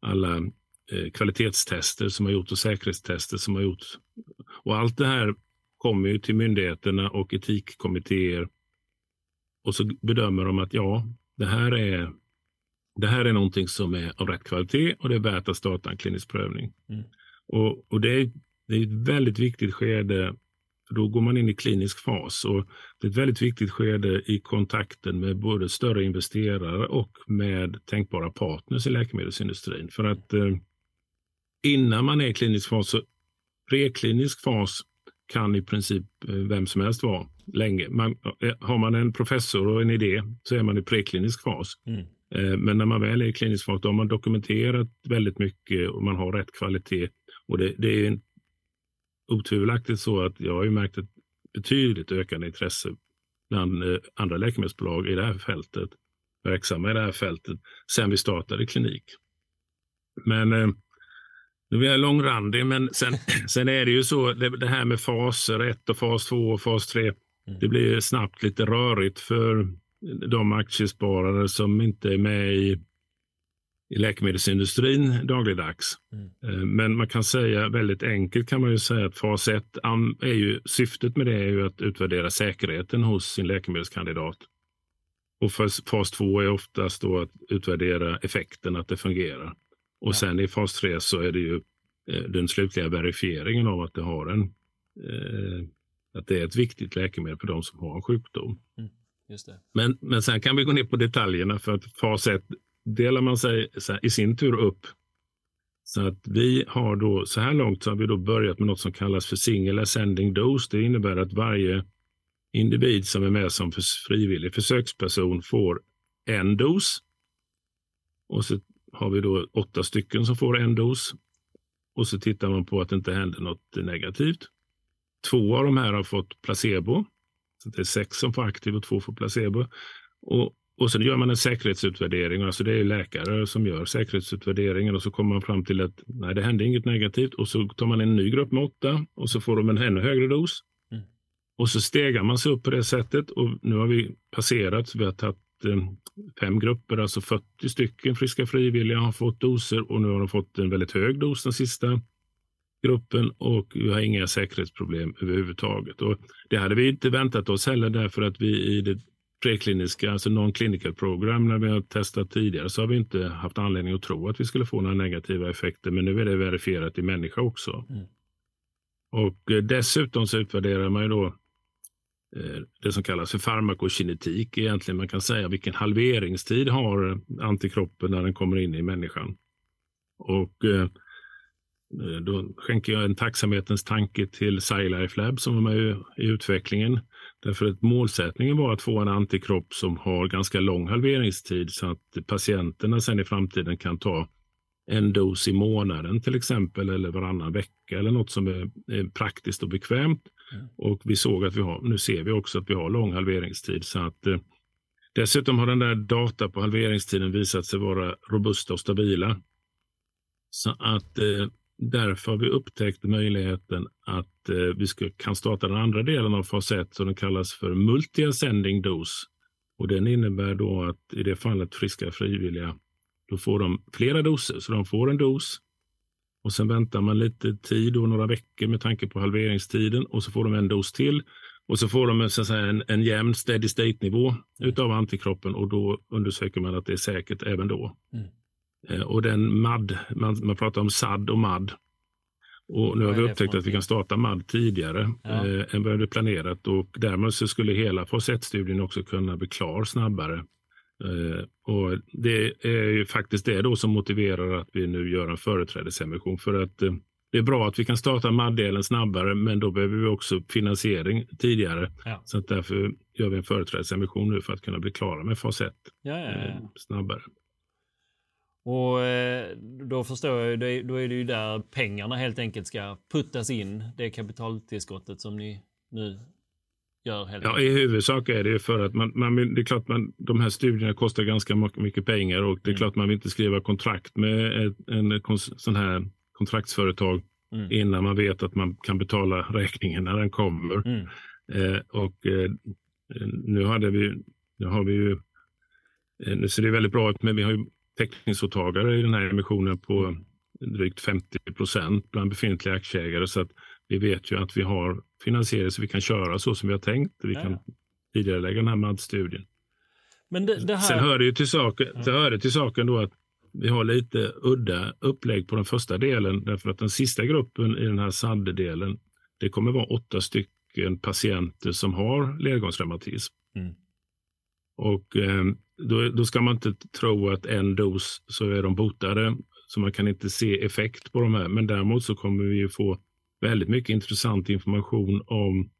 Speaker 2: alla eh, kvalitetstester som har gjorts och säkerhetstester som har gjorts. Och allt det här kommer ju till myndigheterna och etikkommittéer och så bedömer de att ja, det här är det här är någonting som är av rätt kvalitet och det är värt att starta en klinisk prövning. Mm. Och, och det, är, det är ett väldigt viktigt skede för då går man in i klinisk fas och det är ett väldigt viktigt skede i kontakten med både större investerare och med tänkbara partners i läkemedelsindustrin. För att eh, innan man är i klinisk fas, så preklinisk fas kan i princip eh, vem som helst vara länge. Man, eh, har man en professor och en idé så är man i preklinisk fas. Mm. Eh, men när man väl är i klinisk fas då har man dokumenterat väldigt mycket och man har rätt kvalitet. Och det, det är otvivelaktigt så att jag har ju märkt ett betydligt ökande intresse bland andra läkemedelsbolag i det här fältet, verksamma i det här fältet, sen vi startade klinik. Men nu är jag långrandig, men sen, sen är det ju så, det, det här med faser 1 och fas 2 och fas 3, mm. det blir snabbt lite rörigt för de aktiesparare som inte är med i, i läkemedelsindustrin dagligdags. Mm. Eh, men man kan säga väldigt enkelt kan man ju säga att fas 1 är ju syftet med det är ju att utvärdera säkerheten hos sin läkemedelskandidat. Och fas 2 är oftast då att utvärdera effekten, att det fungerar. Och ja. sen i fas 3 så är det ju eh, den slutliga verifieringen av att det har en eh, att det är ett viktigt läkemedel för de som har en sjukdom. Mm, men, men sen kan vi gå ner på detaljerna för att fas 1 delar man sig i sin tur upp. Så att vi har då så här långt så har vi då börjat med något som kallas för single ascending dose. Det innebär att varje individ som är med som frivillig försöksperson får en dos. Och så har vi då åtta stycken som får en dos. Och så tittar man på att det inte händer något negativt. Två av de här har fått placebo. Så det är sex som får aktiv och två får placebo. Och, och sen gör man en säkerhetsutvärdering. Alltså det är läkare som gör säkerhetsutvärderingen och så kommer man fram till att nej, det hände inget negativt. Och så tar man en ny grupp med åtta och så får de en ännu högre dos. Mm. Och så stegar man sig upp på det sättet och nu har vi passerat, så vi har tagit eh, fem grupper, alltså 40 stycken friska frivilliga har fått doser och nu har de fått en väldigt hög dos den sista gruppen och vi har inga säkerhetsproblem överhuvudtaget. Och det hade vi inte väntat oss heller därför att vi i det prekliniska, alltså non-clinical program, när vi har testat tidigare så har vi inte haft anledning att tro att vi skulle få några negativa effekter. Men nu är det verifierat i människa också. Mm. Och eh, dessutom så utvärderar man ju då Eh, det som kallas för farmakokinetik. Egentligen man kan säga vilken halveringstid har antikroppen när den kommer in i människan. Och eh, då skänker jag en tacksamhetens tanke till SciLife Lab som var med i utvecklingen. Därför att målsättningen var att få en antikropp som har ganska lång halveringstid så att patienterna sen i framtiden kan ta en dos i månaden till exempel eller varannan vecka eller något som är, praktiskt och bekvämt. Mm. Och vi såg att vi har, nu ser vi också att vi har lång halveringstid. Så att, eh, dessutom har den där data på halveringstiden visat sig vara robusta och stabila. Så att eh, därför har vi upptäckt möjligheten att eh, vi ska, kan starta den andra delen av fas 1 som kallas för multi-ascending dos. Och den innebär då att i det fallet friska frivilliga, då får de flera doser. Så de får en dos och sen väntar man lite tid och några veckor med tanke på halveringstiden och så får de en dos till. Och så får de så säga, en, en jämn steady state-nivå utav antikroppen och då undersöker man att det är säkert även då. Mm. Eh, och den MAD, man, man pratar om SAD och MAD. Och nu har vi upptäckt att vi kan starta MAD tidigare ja. eh, än vad vi planerat och därmed så skulle hela fas 1-studien också kunna bli klar snabbare. Eh, och det är ju faktiskt det då som motiverar att vi nu gör en företrädesemission för att eh, det är bra att vi kan starta MAD-delen snabbare, men då behöver vi också finansiering tidigare. Ja. Så därför gör vi en företrädesemission nu för att kunna bli klara med fas 1 ja, eh, snabbare.
Speaker 1: Och eh, då förstår jag, då är det ju där pengarna helt enkelt ska puttas in, det kapitaltillskottet som ni nu gör. Helt
Speaker 2: ja, i huvudsak är det för att man, man, det är klart man, de här studierna kostar ganska mycket pengar och det är mm. klart man vill inte skriva kontrakt med ett, en sån här kontraktsföretag mm. innan man vet att man kan betala räkningen när den kommer. Mm. Eh, och eh, nu hade vi, nu har vi ju, eh, nu ser det väldigt bra ut, men vi har ju täckningsåtagare i den här emissionen på drygt 50 procent bland befintliga aktieägare. Så att vi vet ju att vi har finansiering så vi kan köra så som vi har tänkt. Vi ja. kan tidigare lägga den här MAD-studien. Men det, det här... Sen hör det ju till saken, ja. hör det till saken då att vi har lite udda upplägg på den första delen därför att den sista gruppen i den här SAD-delen, det kommer vara åtta stycken patienter som har ledgångsreumatism. Mm. Och eh, då, då, ska man inte tro att en dos så är de botade, så man kan inte se effekt på de här. Men däremot så kommer vi ju få väldigt mycket intressant information om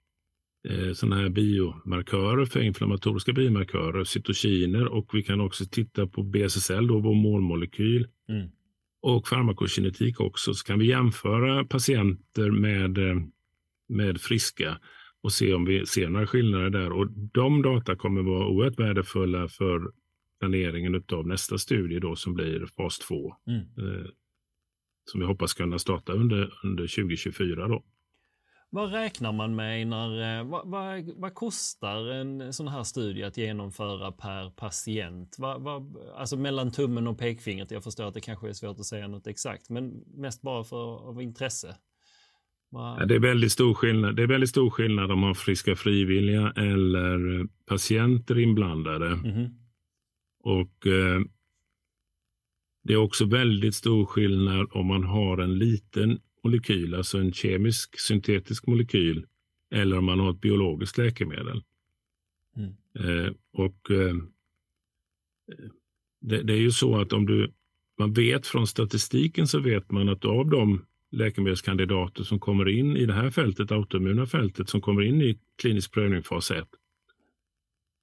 Speaker 2: eh, sådana här biomarkörer för inflammatoriska biomarkörer, cytokiner och vi kan också titta på BSSL, då, vår målmolekyl. Mm. Och farmakokinetik också, så kan vi jämföra patienter med, eh, med friska och se om vi ser några skillnader där. Och de data kommer vara oerhört värdefulla för planeringen av nästa studie då som blir fas 2. Mm. Eh, som vi hoppas kunna starta under, under 2024. Då.
Speaker 1: Vad räknar man med när, eh, vad, vad, vad, kostar en sån här studie att genomföra per patient? Vad, vad, alltså mellan tummen och pekfingret. Jag förstår att det kanske är svårt att säga något exakt, men mest bara för av intresse.
Speaker 2: Ja, det, är väldigt stor skillnad. det är väldigt stor skillnad om man har friska frivilliga eller patienter inblandade. Mm. Och eh, Det är också väldigt stor skillnad om man har en liten molekyl, alltså en kemisk syntetisk molekyl, eller om man har ett biologiskt läkemedel. Mm. Eh, och eh, det, det, är ju så att om du, man vet från statistiken så vet man att av de läkemedelskandidater som kommer in i det här fältet, autoimmuna fältet, som kommer in i klinisk prövning fas 1,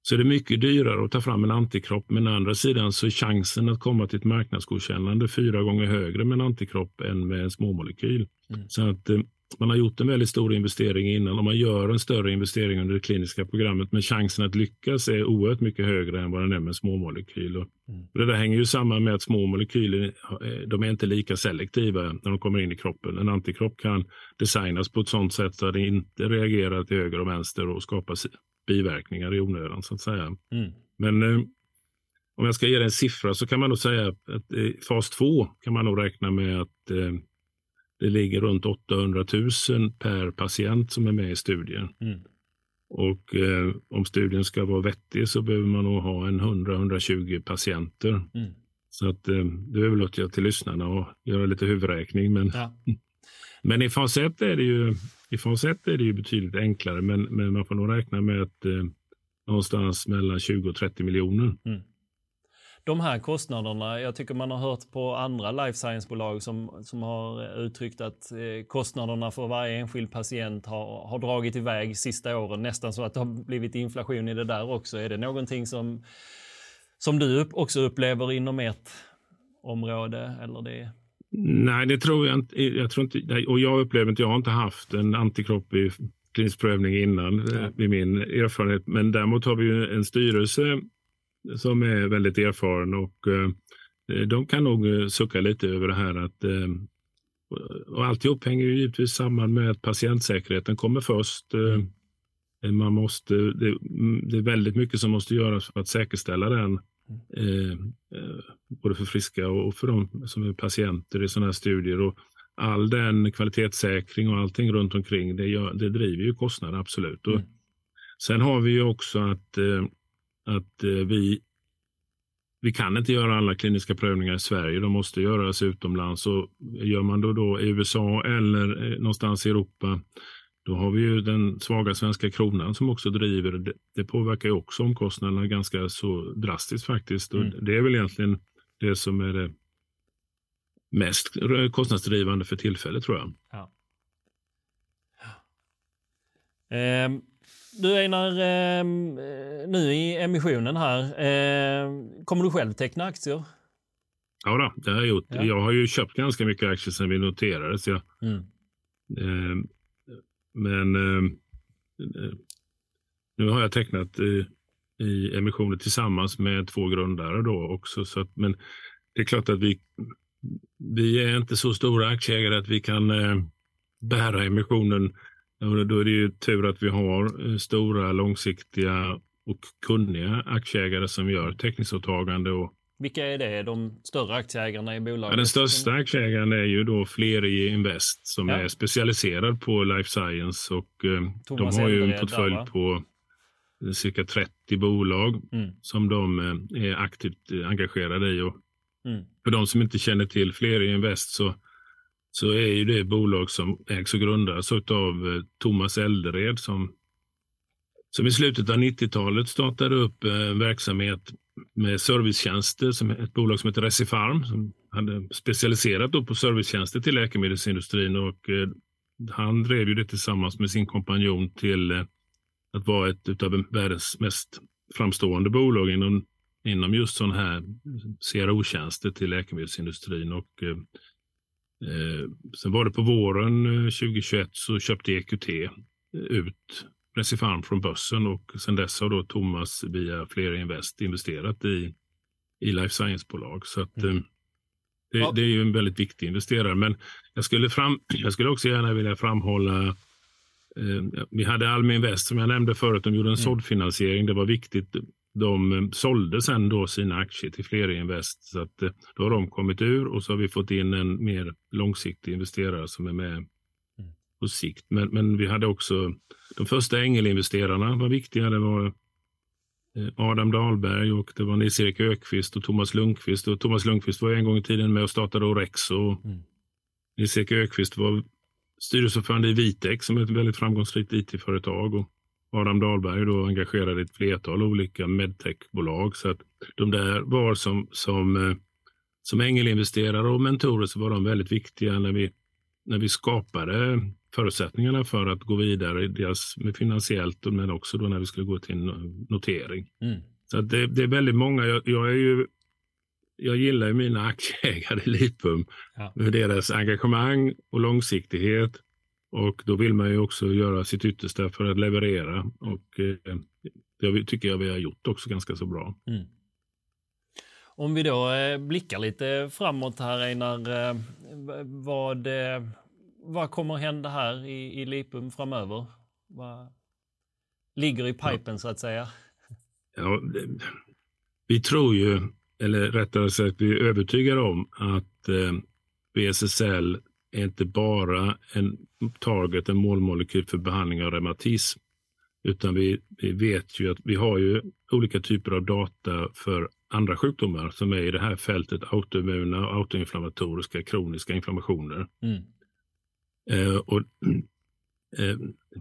Speaker 2: så är det mycket dyrare att ta fram en antikropp. Men å andra sidan så är chansen att komma till ett marknadsgodkännande fyra gånger högre med en antikropp än med en småmolekyl. Mm. Så att eh, man har gjort en väldigt stor investering innan och man gör en större investering under det kliniska programmet. Men chansen att lyckas är oerhört mycket högre än vad den är med småmolekyl. Mm. Det där hänger ju samman med att små molekyler eh, de är inte lika selektiva när de kommer in i kroppen. En antikropp kan designas på ett sådant sätt så att den inte reagerar till höger och vänster och skapar biverkningar i onödan så att säga. Mm. Men eh, om jag ska ge en siffra så kan man nog säga att i fas 2 kan man nog räkna med att eh, det ligger runt 800 000 per patient som är med i studien. Mm. Och eh, om studien ska vara vettig så behöver man nog ha en 100-120 patienter. Mm. Så att eh, det överlåter jag till lyssnarna att göra lite huvudräkning. Men, ja. men i fas 1 är det ju i fas 1 är det ju betydligt enklare, men, men man får nog räkna med att eh, någonstans mellan 20 och 30 miljoner. Mm.
Speaker 1: De här kostnaderna, jag tycker man har hört på andra life science-bolag som, som har uttryckt att eh, kostnaderna för varje enskild patient har, har dragit iväg sista åren, nästan så att det har blivit inflation i det där också. Är det någonting som, som du också upplever inom ert område? Eller det...
Speaker 2: Nej, det tror jag inte. Jag tror inte och jag upplever inte, jag har inte haft en antikropp i klinisk prövning innan, ja. i min erfarenhet. Men däremot har vi en styrelse som är väldigt erfaren och eh, de kan nog eh, sucka lite över det här att eh, och alltihop hänger ju givetvis samman med att patientsäkerheten kommer först. Mm. Man måste, det, det, är väldigt mycket som måste göras för att säkerställa den. Mm. både för friska och för de som är patienter i sådana här studier. Och all den kvalitetssäkring och allting runt omkring det, gör, det driver ju kostnader absolut. Mm. Och sen har vi ju också att att eh, vi, vi kan inte göra alla kliniska prövningar i Sverige. De måste göras utomlands. Och gör man då, då i USA eller eh, någonstans i Europa då har vi ju den svaga svenska kronan som också driver. Det, det påverkar ju också omkostnaderna ganska så drastiskt faktiskt. Och mm. Det är väl egentligen det som är det mest kostnadsdrivande för tillfället tror jag. Ja.
Speaker 1: Um. Du Einar, eh, nu i emissionen här, eh, kommer du själv teckna aktier?
Speaker 2: Ja, då, det har jag gjort. Ja. Jag har ju köpt ganska mycket aktier sedan vi noterades. Ja. Mm. Eh, men ehm, eh, nu har jag tecknat i, i emissioner tillsammans med två grundare då också. Så att, men det är klart att vi, vi är inte så stora aktieägare att vi kan eh, bära emissionen då är det ju tur att vi har eh, stora, långsiktiga och kunniga aktieägare som gör teckningsåtagande. Och
Speaker 1: Vilka är det, de större aktieägarna i bolaget?
Speaker 2: Ja, den största aktieägaren är ju då Flerie Invest som ja. är specialiserad på life science och eh, de har ju en portfölj där, på cirka 30 bolag mm. som de eh, är aktivt engagerade i. Och mm. För de som inte känner till Flerie Invest så så är ju det bolag som ägs och grundas av eh, Thomas Eldered som, som i slutet av 90-talet startade upp eh, en verksamhet med servicetjänster, som ett bolag som heter Recifarm som hade specialiserat på servicetjänster till läkemedelsindustrin och eh, han drev ju det tillsammans med sin kompanjon till eh, att vara ett av världens mest framstående bolag inom, inom just sådana här CRO-tjänster till läkemedelsindustrin. Och Eh, sen var det på våren 2021 eh, så köpte EQT eh, ut Recifarm från börsen och sen dess har då Thomas via flera invest investerat i, i life science-bolag. Så att, mm. det, ja. det, är ju en väldigt viktig investerare. Men jag skulle, fram, jag skulle också gärna vilja framhålla eh, vi hade Almi Invest som jag nämnde förut, de gjorde en mm. såddfinansiering. Det var viktigt de eh, sålde sen då sina aktier till Flerinvest. Så att eh, då har de kommit ur och så har vi fått in en mer långsiktig investerare som är med mm. på sikt. Men, men vi hade också de första ängelinvesterarna var viktiga. Det var eh, Adam Dahlberg och det var Nils-Erik Ökvist och Thomas Lundqvist. Och Thomas Lundqvist var en gång i tiden med och startade Orexo. Mm. Nils-Erik Ökvist var styrelseordförande i Vitex som är ett väldigt framgångsrikt it-företag. Och Adam Dahlberg då engagerad i ett flertal olika medtechbolag. Så att de där var som, som, eh, som ängelinvesterare och mentorer så var de väldigt viktiga när vi, när vi skapade förutsättningarna för att gå vidare, dels med finansiellt men också då när vi skulle gå till notering. Mm. Så det, det, är väldigt många. Jag, jag, är ju, jag gillar mina aktieägare i Lipum ja. deras engagemang och långsiktighet och då vill man ju också göra sitt yttersta för att leverera. Och eh, det tycker jag vi har gjort också ganska så bra. Mm.
Speaker 1: Om vi då eh, blickar lite framåt här Einar, eh, vad, vad kommer hända här i, i Lipum framöver? Vad ligger i pipen ja. så att säga?
Speaker 2: Ja, vi tror ju, eller rättare sagt vi är övertygade om att BSSL är inte bara en target, en målmolekyl för behandling av reumatism. Utan vi, vi vet ju att vi har ju olika typer av data för andra sjukdomar som är i det här fältet autoimmuna, autoinflammatoriska, kroniska inflammationer. Mm. Eh, och, eh,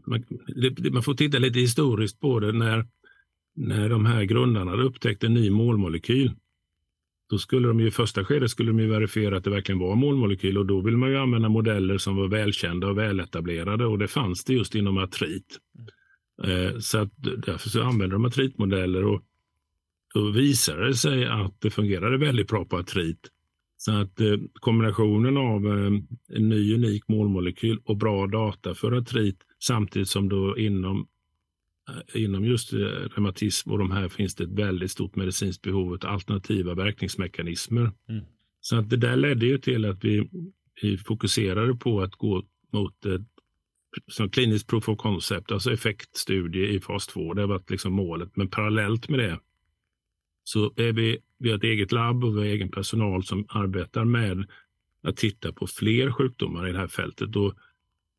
Speaker 2: man, det, man, får titta lite historiskt på det när, när de här grundarna upptäckte en ny målmolekyl då skulle de i första skedet skulle de ju verifiera att det verkligen var målmolekyl och då vill man ju använda modeller som var välkända och väletablerade och det fanns det just inom artrit. Eh, så att därför så använder de artritmodeller och då visade det sig att det fungerade väldigt bra på artrit. Så att eh, kombinationen av eh, en ny unik målmolekyl och bra data för artrit samtidigt som då inom inom just eh, reumatism och de här finns det ett väldigt stort medicinskt behov av alternativa verkningsmekanismer. Mm. Så att det där ledde ju till att vi, vi fokuserade på att gå mot ett som kliniskt proof of concept, alltså effektstudie i fas 2. Det har varit liksom målet. Men parallellt med det så är vi, vi har ett eget labb och vi har egen personal som arbetar med att titta på fler sjukdomar i det här fältet. Och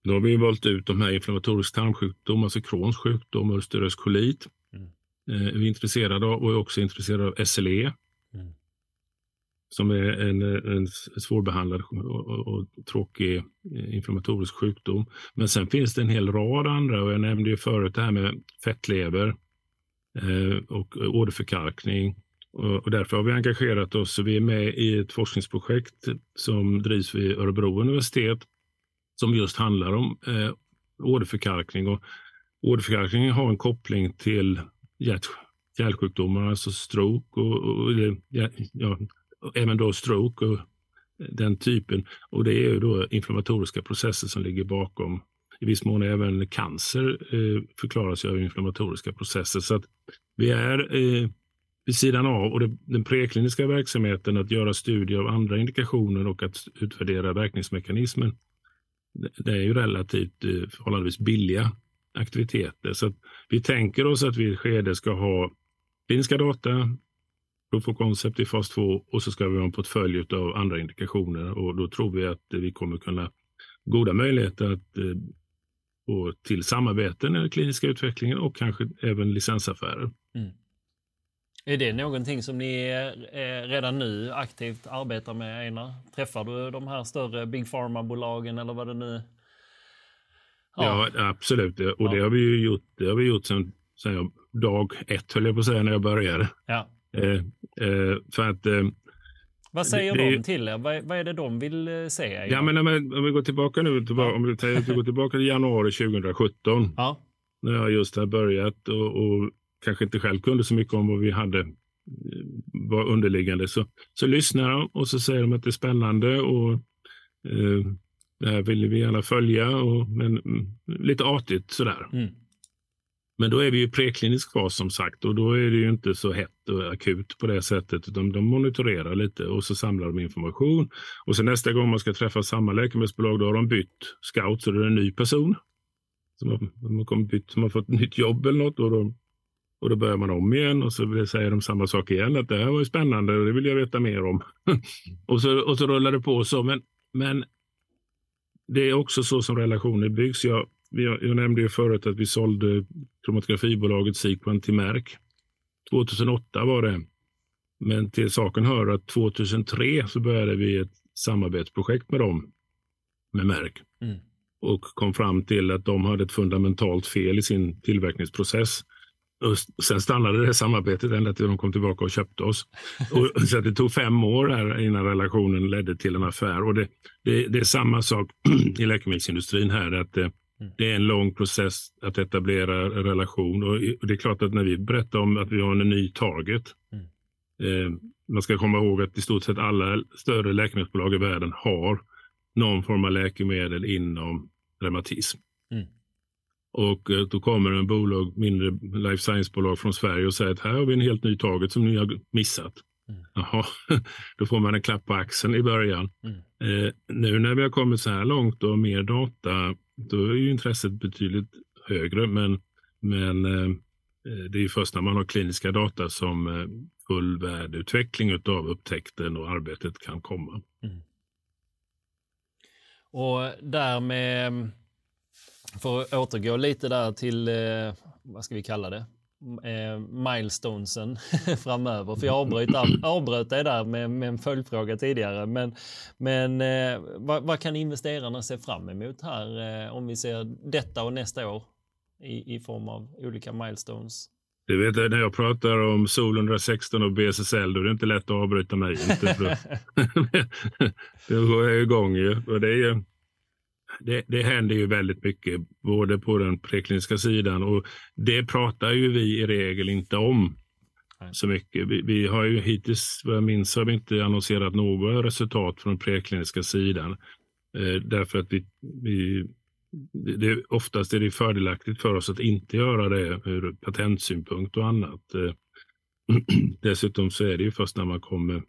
Speaker 2: då har vi valt ut de här inflammatorisk tarmsjukdom, alltså Crohns sjukdom ulcerös kolit. Mm. Eh, vi är intresserade av och är också intresserade av SLE. Mm. Som är en, en svårbehandlad och, och, och, tråkig eh, inflammatorisk sjukdom. Men sen finns det en hel rad andra och jag nämnde ju förut det här med fettlever eh, och åderförkalkning. Och, och därför har vi engagerat oss. Vi är med i ett forskningsprojekt som drivs vid Örebro universitet som just handlar om eh, åderförkalkning. Och åderförkalkning har en koppling till hjärt, hjärtsjukdomar, alltså stroke och, och ja, ja, även då stroke och eh, den typen. Och det är ju då inflammatoriska processer som ligger bakom. I viss mån även cancer eh, förklaras av inflammatoriska processer. Så att vi är eh, vid sidan av och det, den prekliniska verksamheten att göra studier av andra indikationer och att utvärdera verkningsmekanismen det är ju relativt eh, förhållandevis billiga aktiviteter. Så vi tänker oss att vi i ett skede ska ha kliniska data, proof of concept i fas 2 och så ska vi ha en portfölj av andra indikationer och då tror vi att vi kommer kunna goda möjligheter att eh, få till samarbeten i den kliniska utvecklingen och kanske även licensaffärer. Mm.
Speaker 1: Är det någonting som ni redan nu aktivt arbetar med, Einar? Träffar du de här större Big Pharma-bolagen eller vad det nu
Speaker 2: Ja, ja absolut. Och ja. det har vi ju gjort, det har vi gjort sedan, sedan dag ett, höll jag på att säga, när jag började. Ja. Eh, eh, för att eh,
Speaker 1: vad säger det, de till er? Vad, vad, är det de vill eh, se?
Speaker 2: Ja, men om vi går tillbaka nu, tillbaka, om vi, vi går tillbaka till januari 2017. Ja. När jag just har börjat och, och kanske inte själv kunde så mycket om vad vi hade eh, var underliggande så, så lyssnar de och så säger de att det är spännande och eh, det här vill vi gärna följa, och, men mm, lite artigt sådär. Mm. Men då är vi i preklinisk fas som sagt och då är det ju inte så hett och akut på det sättet utan de monitorerar lite och så samlar de information. Och sen nästa gång man ska träffa samma läkemedelsbolag då har de bytt scout så det är en ny person som har, som har, bytt, som har fått nytt jobb eller något och då och då börjar man om igen och så säger de samma sak igen. Att det här var ju spännande och det vill jag veta mer om. och, så, och så rullar det på så. Men, men det är också så som relationer byggs. Jag, jag, jag nämnde ju förut att vi sålde kromatografibolaget Sequent till Merck. 2008 var det. Men till saken hör att 2003 så började vi ett samarbetsprojekt med dem, med Merck. Mm. Och kom fram till att de hade ett fundamentalt fel i sin tillverkningsprocess. Och sen stannade det samarbetet ända till de kom tillbaka och köpte oss. Och, så det tog fem år här innan relationen ledde till en affär. Och det, det, det är samma sak i läkemedelsindustrin här. att det, mm. det, är en lång process att etablera relation. Och det är klart att när vi berättar om att vi har en ny target. Mm. Eh, man ska komma ihåg att i stort sett alla större läkemedelsbolag i världen har någon form av läkemedel inom reumatism. Och eh, då kommer en bolag, mindre life science-bolag från Sverige och säger att här har vi en helt ny target som ni har missat. Mm. Jaha, då får man en klapp på axeln i början. Mm. Eh, nu när vi har kommit så här långt och mer data, då är ju intresset betydligt högre. Men, men eh, eh det är först när man har kliniska data som eh, full värdeutveckling av upptäckten och arbetet kan komma. Mm.
Speaker 1: Och därmed för att återgå lite där till, eh, vad ska vi kalla det, eh, milestonesen framöver. För jag avbröt, avbröt dig där med, med en följdfråga tidigare. Men, men eh, vad, vad, kan investerarna se fram emot här eh, om vi ser detta och nästa år i, i form av olika milestones?
Speaker 2: Du vet, när jag pratar om Sol 116 och BSSL, då är det inte lätt att avbryta mig. Inte för då går jag igång ju. Och det, är, det, det händer ju väldigt mycket, både på den prekliniska sidan och det pratar ju vi i regel inte om så mycket. Vi, vi, har ju hittills, vad jag minns, har vi inte annonserat några resultat från den prekliniska sidan. Eh, därför att vi, vi det, oftast är det fördelaktigt för oss att inte göra det ur patentsynpunkt och annat. Eh, dessutom så är det ju först när man kommer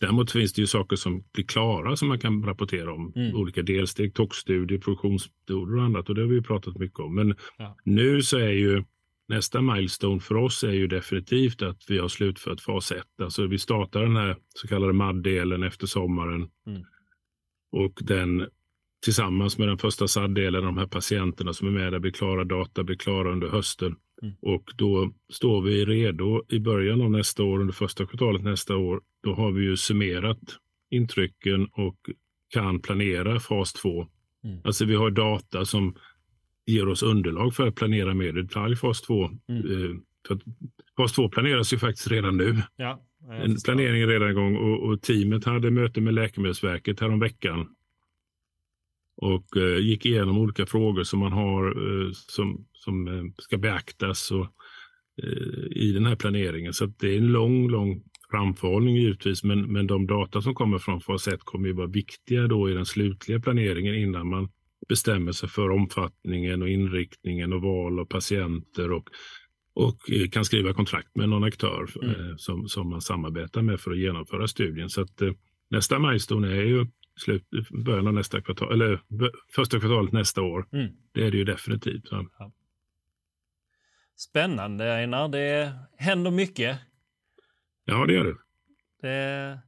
Speaker 2: Däremot finns det ju saker som blir klara som man kan rapportera om. Mm. Olika delsteg, toxstudier, produktionsstudier och annat. Och det har vi pratat mycket om. Men ja. nu så är ju nästa milestone för oss är ju definitivt att vi har slutfört fas 1. Alltså vi startar den här så kallade MAD-delen efter sommaren. Mm. Och den tillsammans med den första SAD-delen, de här patienterna som är med där, blir klara data, blir klara under hösten. Mm. Och då står vi redo i början av nästa år, under första kvartalet nästa år. Då har vi ju summerat intrycken och kan planera fas 2. Mm. Alltså vi har data som ger oss underlag för att planera mer i detalj fas 2. Mm. Eh, fas 2 planeras ju faktiskt redan nu. Ja, Planeringen är redan igång och, och teamet hade möte med Läkemedelsverket häromveckan och eh, gick igenom olika frågor som man har eh, som, som eh, ska beaktas och, eh, i den här planeringen. Så det är en lång, lång framförhållning givetvis, men, men de data som kommer från fas 1 kommer ju vara viktiga då i den slutliga planeringen innan man bestämmer sig för omfattningen och inriktningen och val av patienter och, och eh, kan skriva kontrakt med någon aktör mm. Som, som man samarbetar med för att genomföra studien. Så att, nästa milestone är ju slut, början av nästa kvartal, eller första kvartalet nästa år. Mm. Det är det ju definitivt. Ja.
Speaker 1: Spännande Einar, det händer mycket.
Speaker 2: Ja, det gör det.
Speaker 1: Det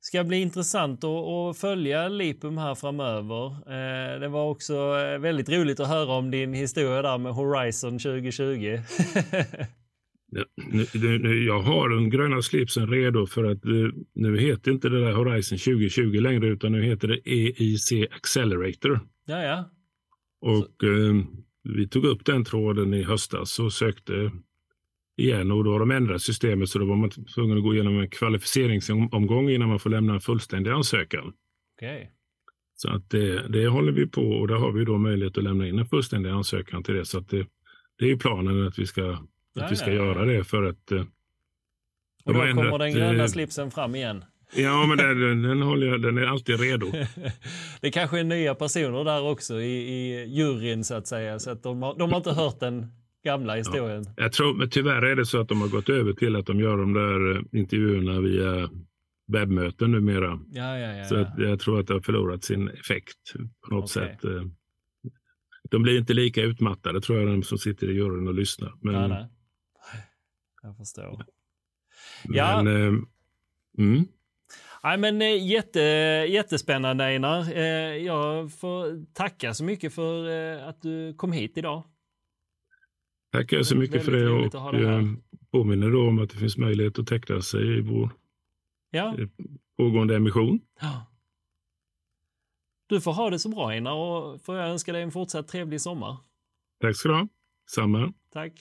Speaker 1: ska bli intressant att, följa Lipum här framöver. Eh, det var också eh, väldigt roligt att höra om din historia där med Horizon 2020.
Speaker 2: Nu, nu, jag har den gröna slipsen redo för att eh, nu heter inte det där Horizon 2020 längre utan nu heter det EIC Accelerator.
Speaker 1: Ja, ja.
Speaker 2: Och eh, vi tog upp den tråden i höstas och sökte igen och då har de ändrat systemet så då var man tvungen att gå igenom en kvalificeringsomgång innan man får lämna en fullständig ansökan.
Speaker 1: Okay.
Speaker 2: Så att det, det håller vi på och där har vi då möjlighet att lämna in en fullständig ansökan till det. Så att det, det är planen att vi ska att vi ska göra det för att... Eh,
Speaker 1: och då kommer ändrat, den gröna eh, slipsen fram igen.
Speaker 2: Ja, men den, den, håller jag, den är alltid redo.
Speaker 1: det kanske är nya personer där också i, i juryn så att säga. Så att de, har, de har inte hört den gamla historien.
Speaker 2: Ja, jag tror, men tyvärr är det så att de har gått över till att de gör de där eh, intervjuerna via webbmöten numera.
Speaker 1: Ja, ja, ja,
Speaker 2: så att jag tror att det har förlorat sin effekt på något okay. sätt. De blir inte lika utmattade tror jag, de som sitter i juryn och lyssnar. Men,
Speaker 1: nej jag förstår. Ja.
Speaker 2: Men, eh, mm.
Speaker 1: Nej, men eh, jätte, jättespännande Einar. Eh, jag får tacka så mycket för eh, att du kom hit idag.
Speaker 2: Tackar så mycket för det och jag påminner då om att det finns möjlighet att teckna sig i vår ja. pågående emission.
Speaker 1: Ja. Du får ha det så bra Einar och får jag önska dig en fortsatt trevlig sommar.
Speaker 2: Tack ska du ha. Samma.
Speaker 1: Tack.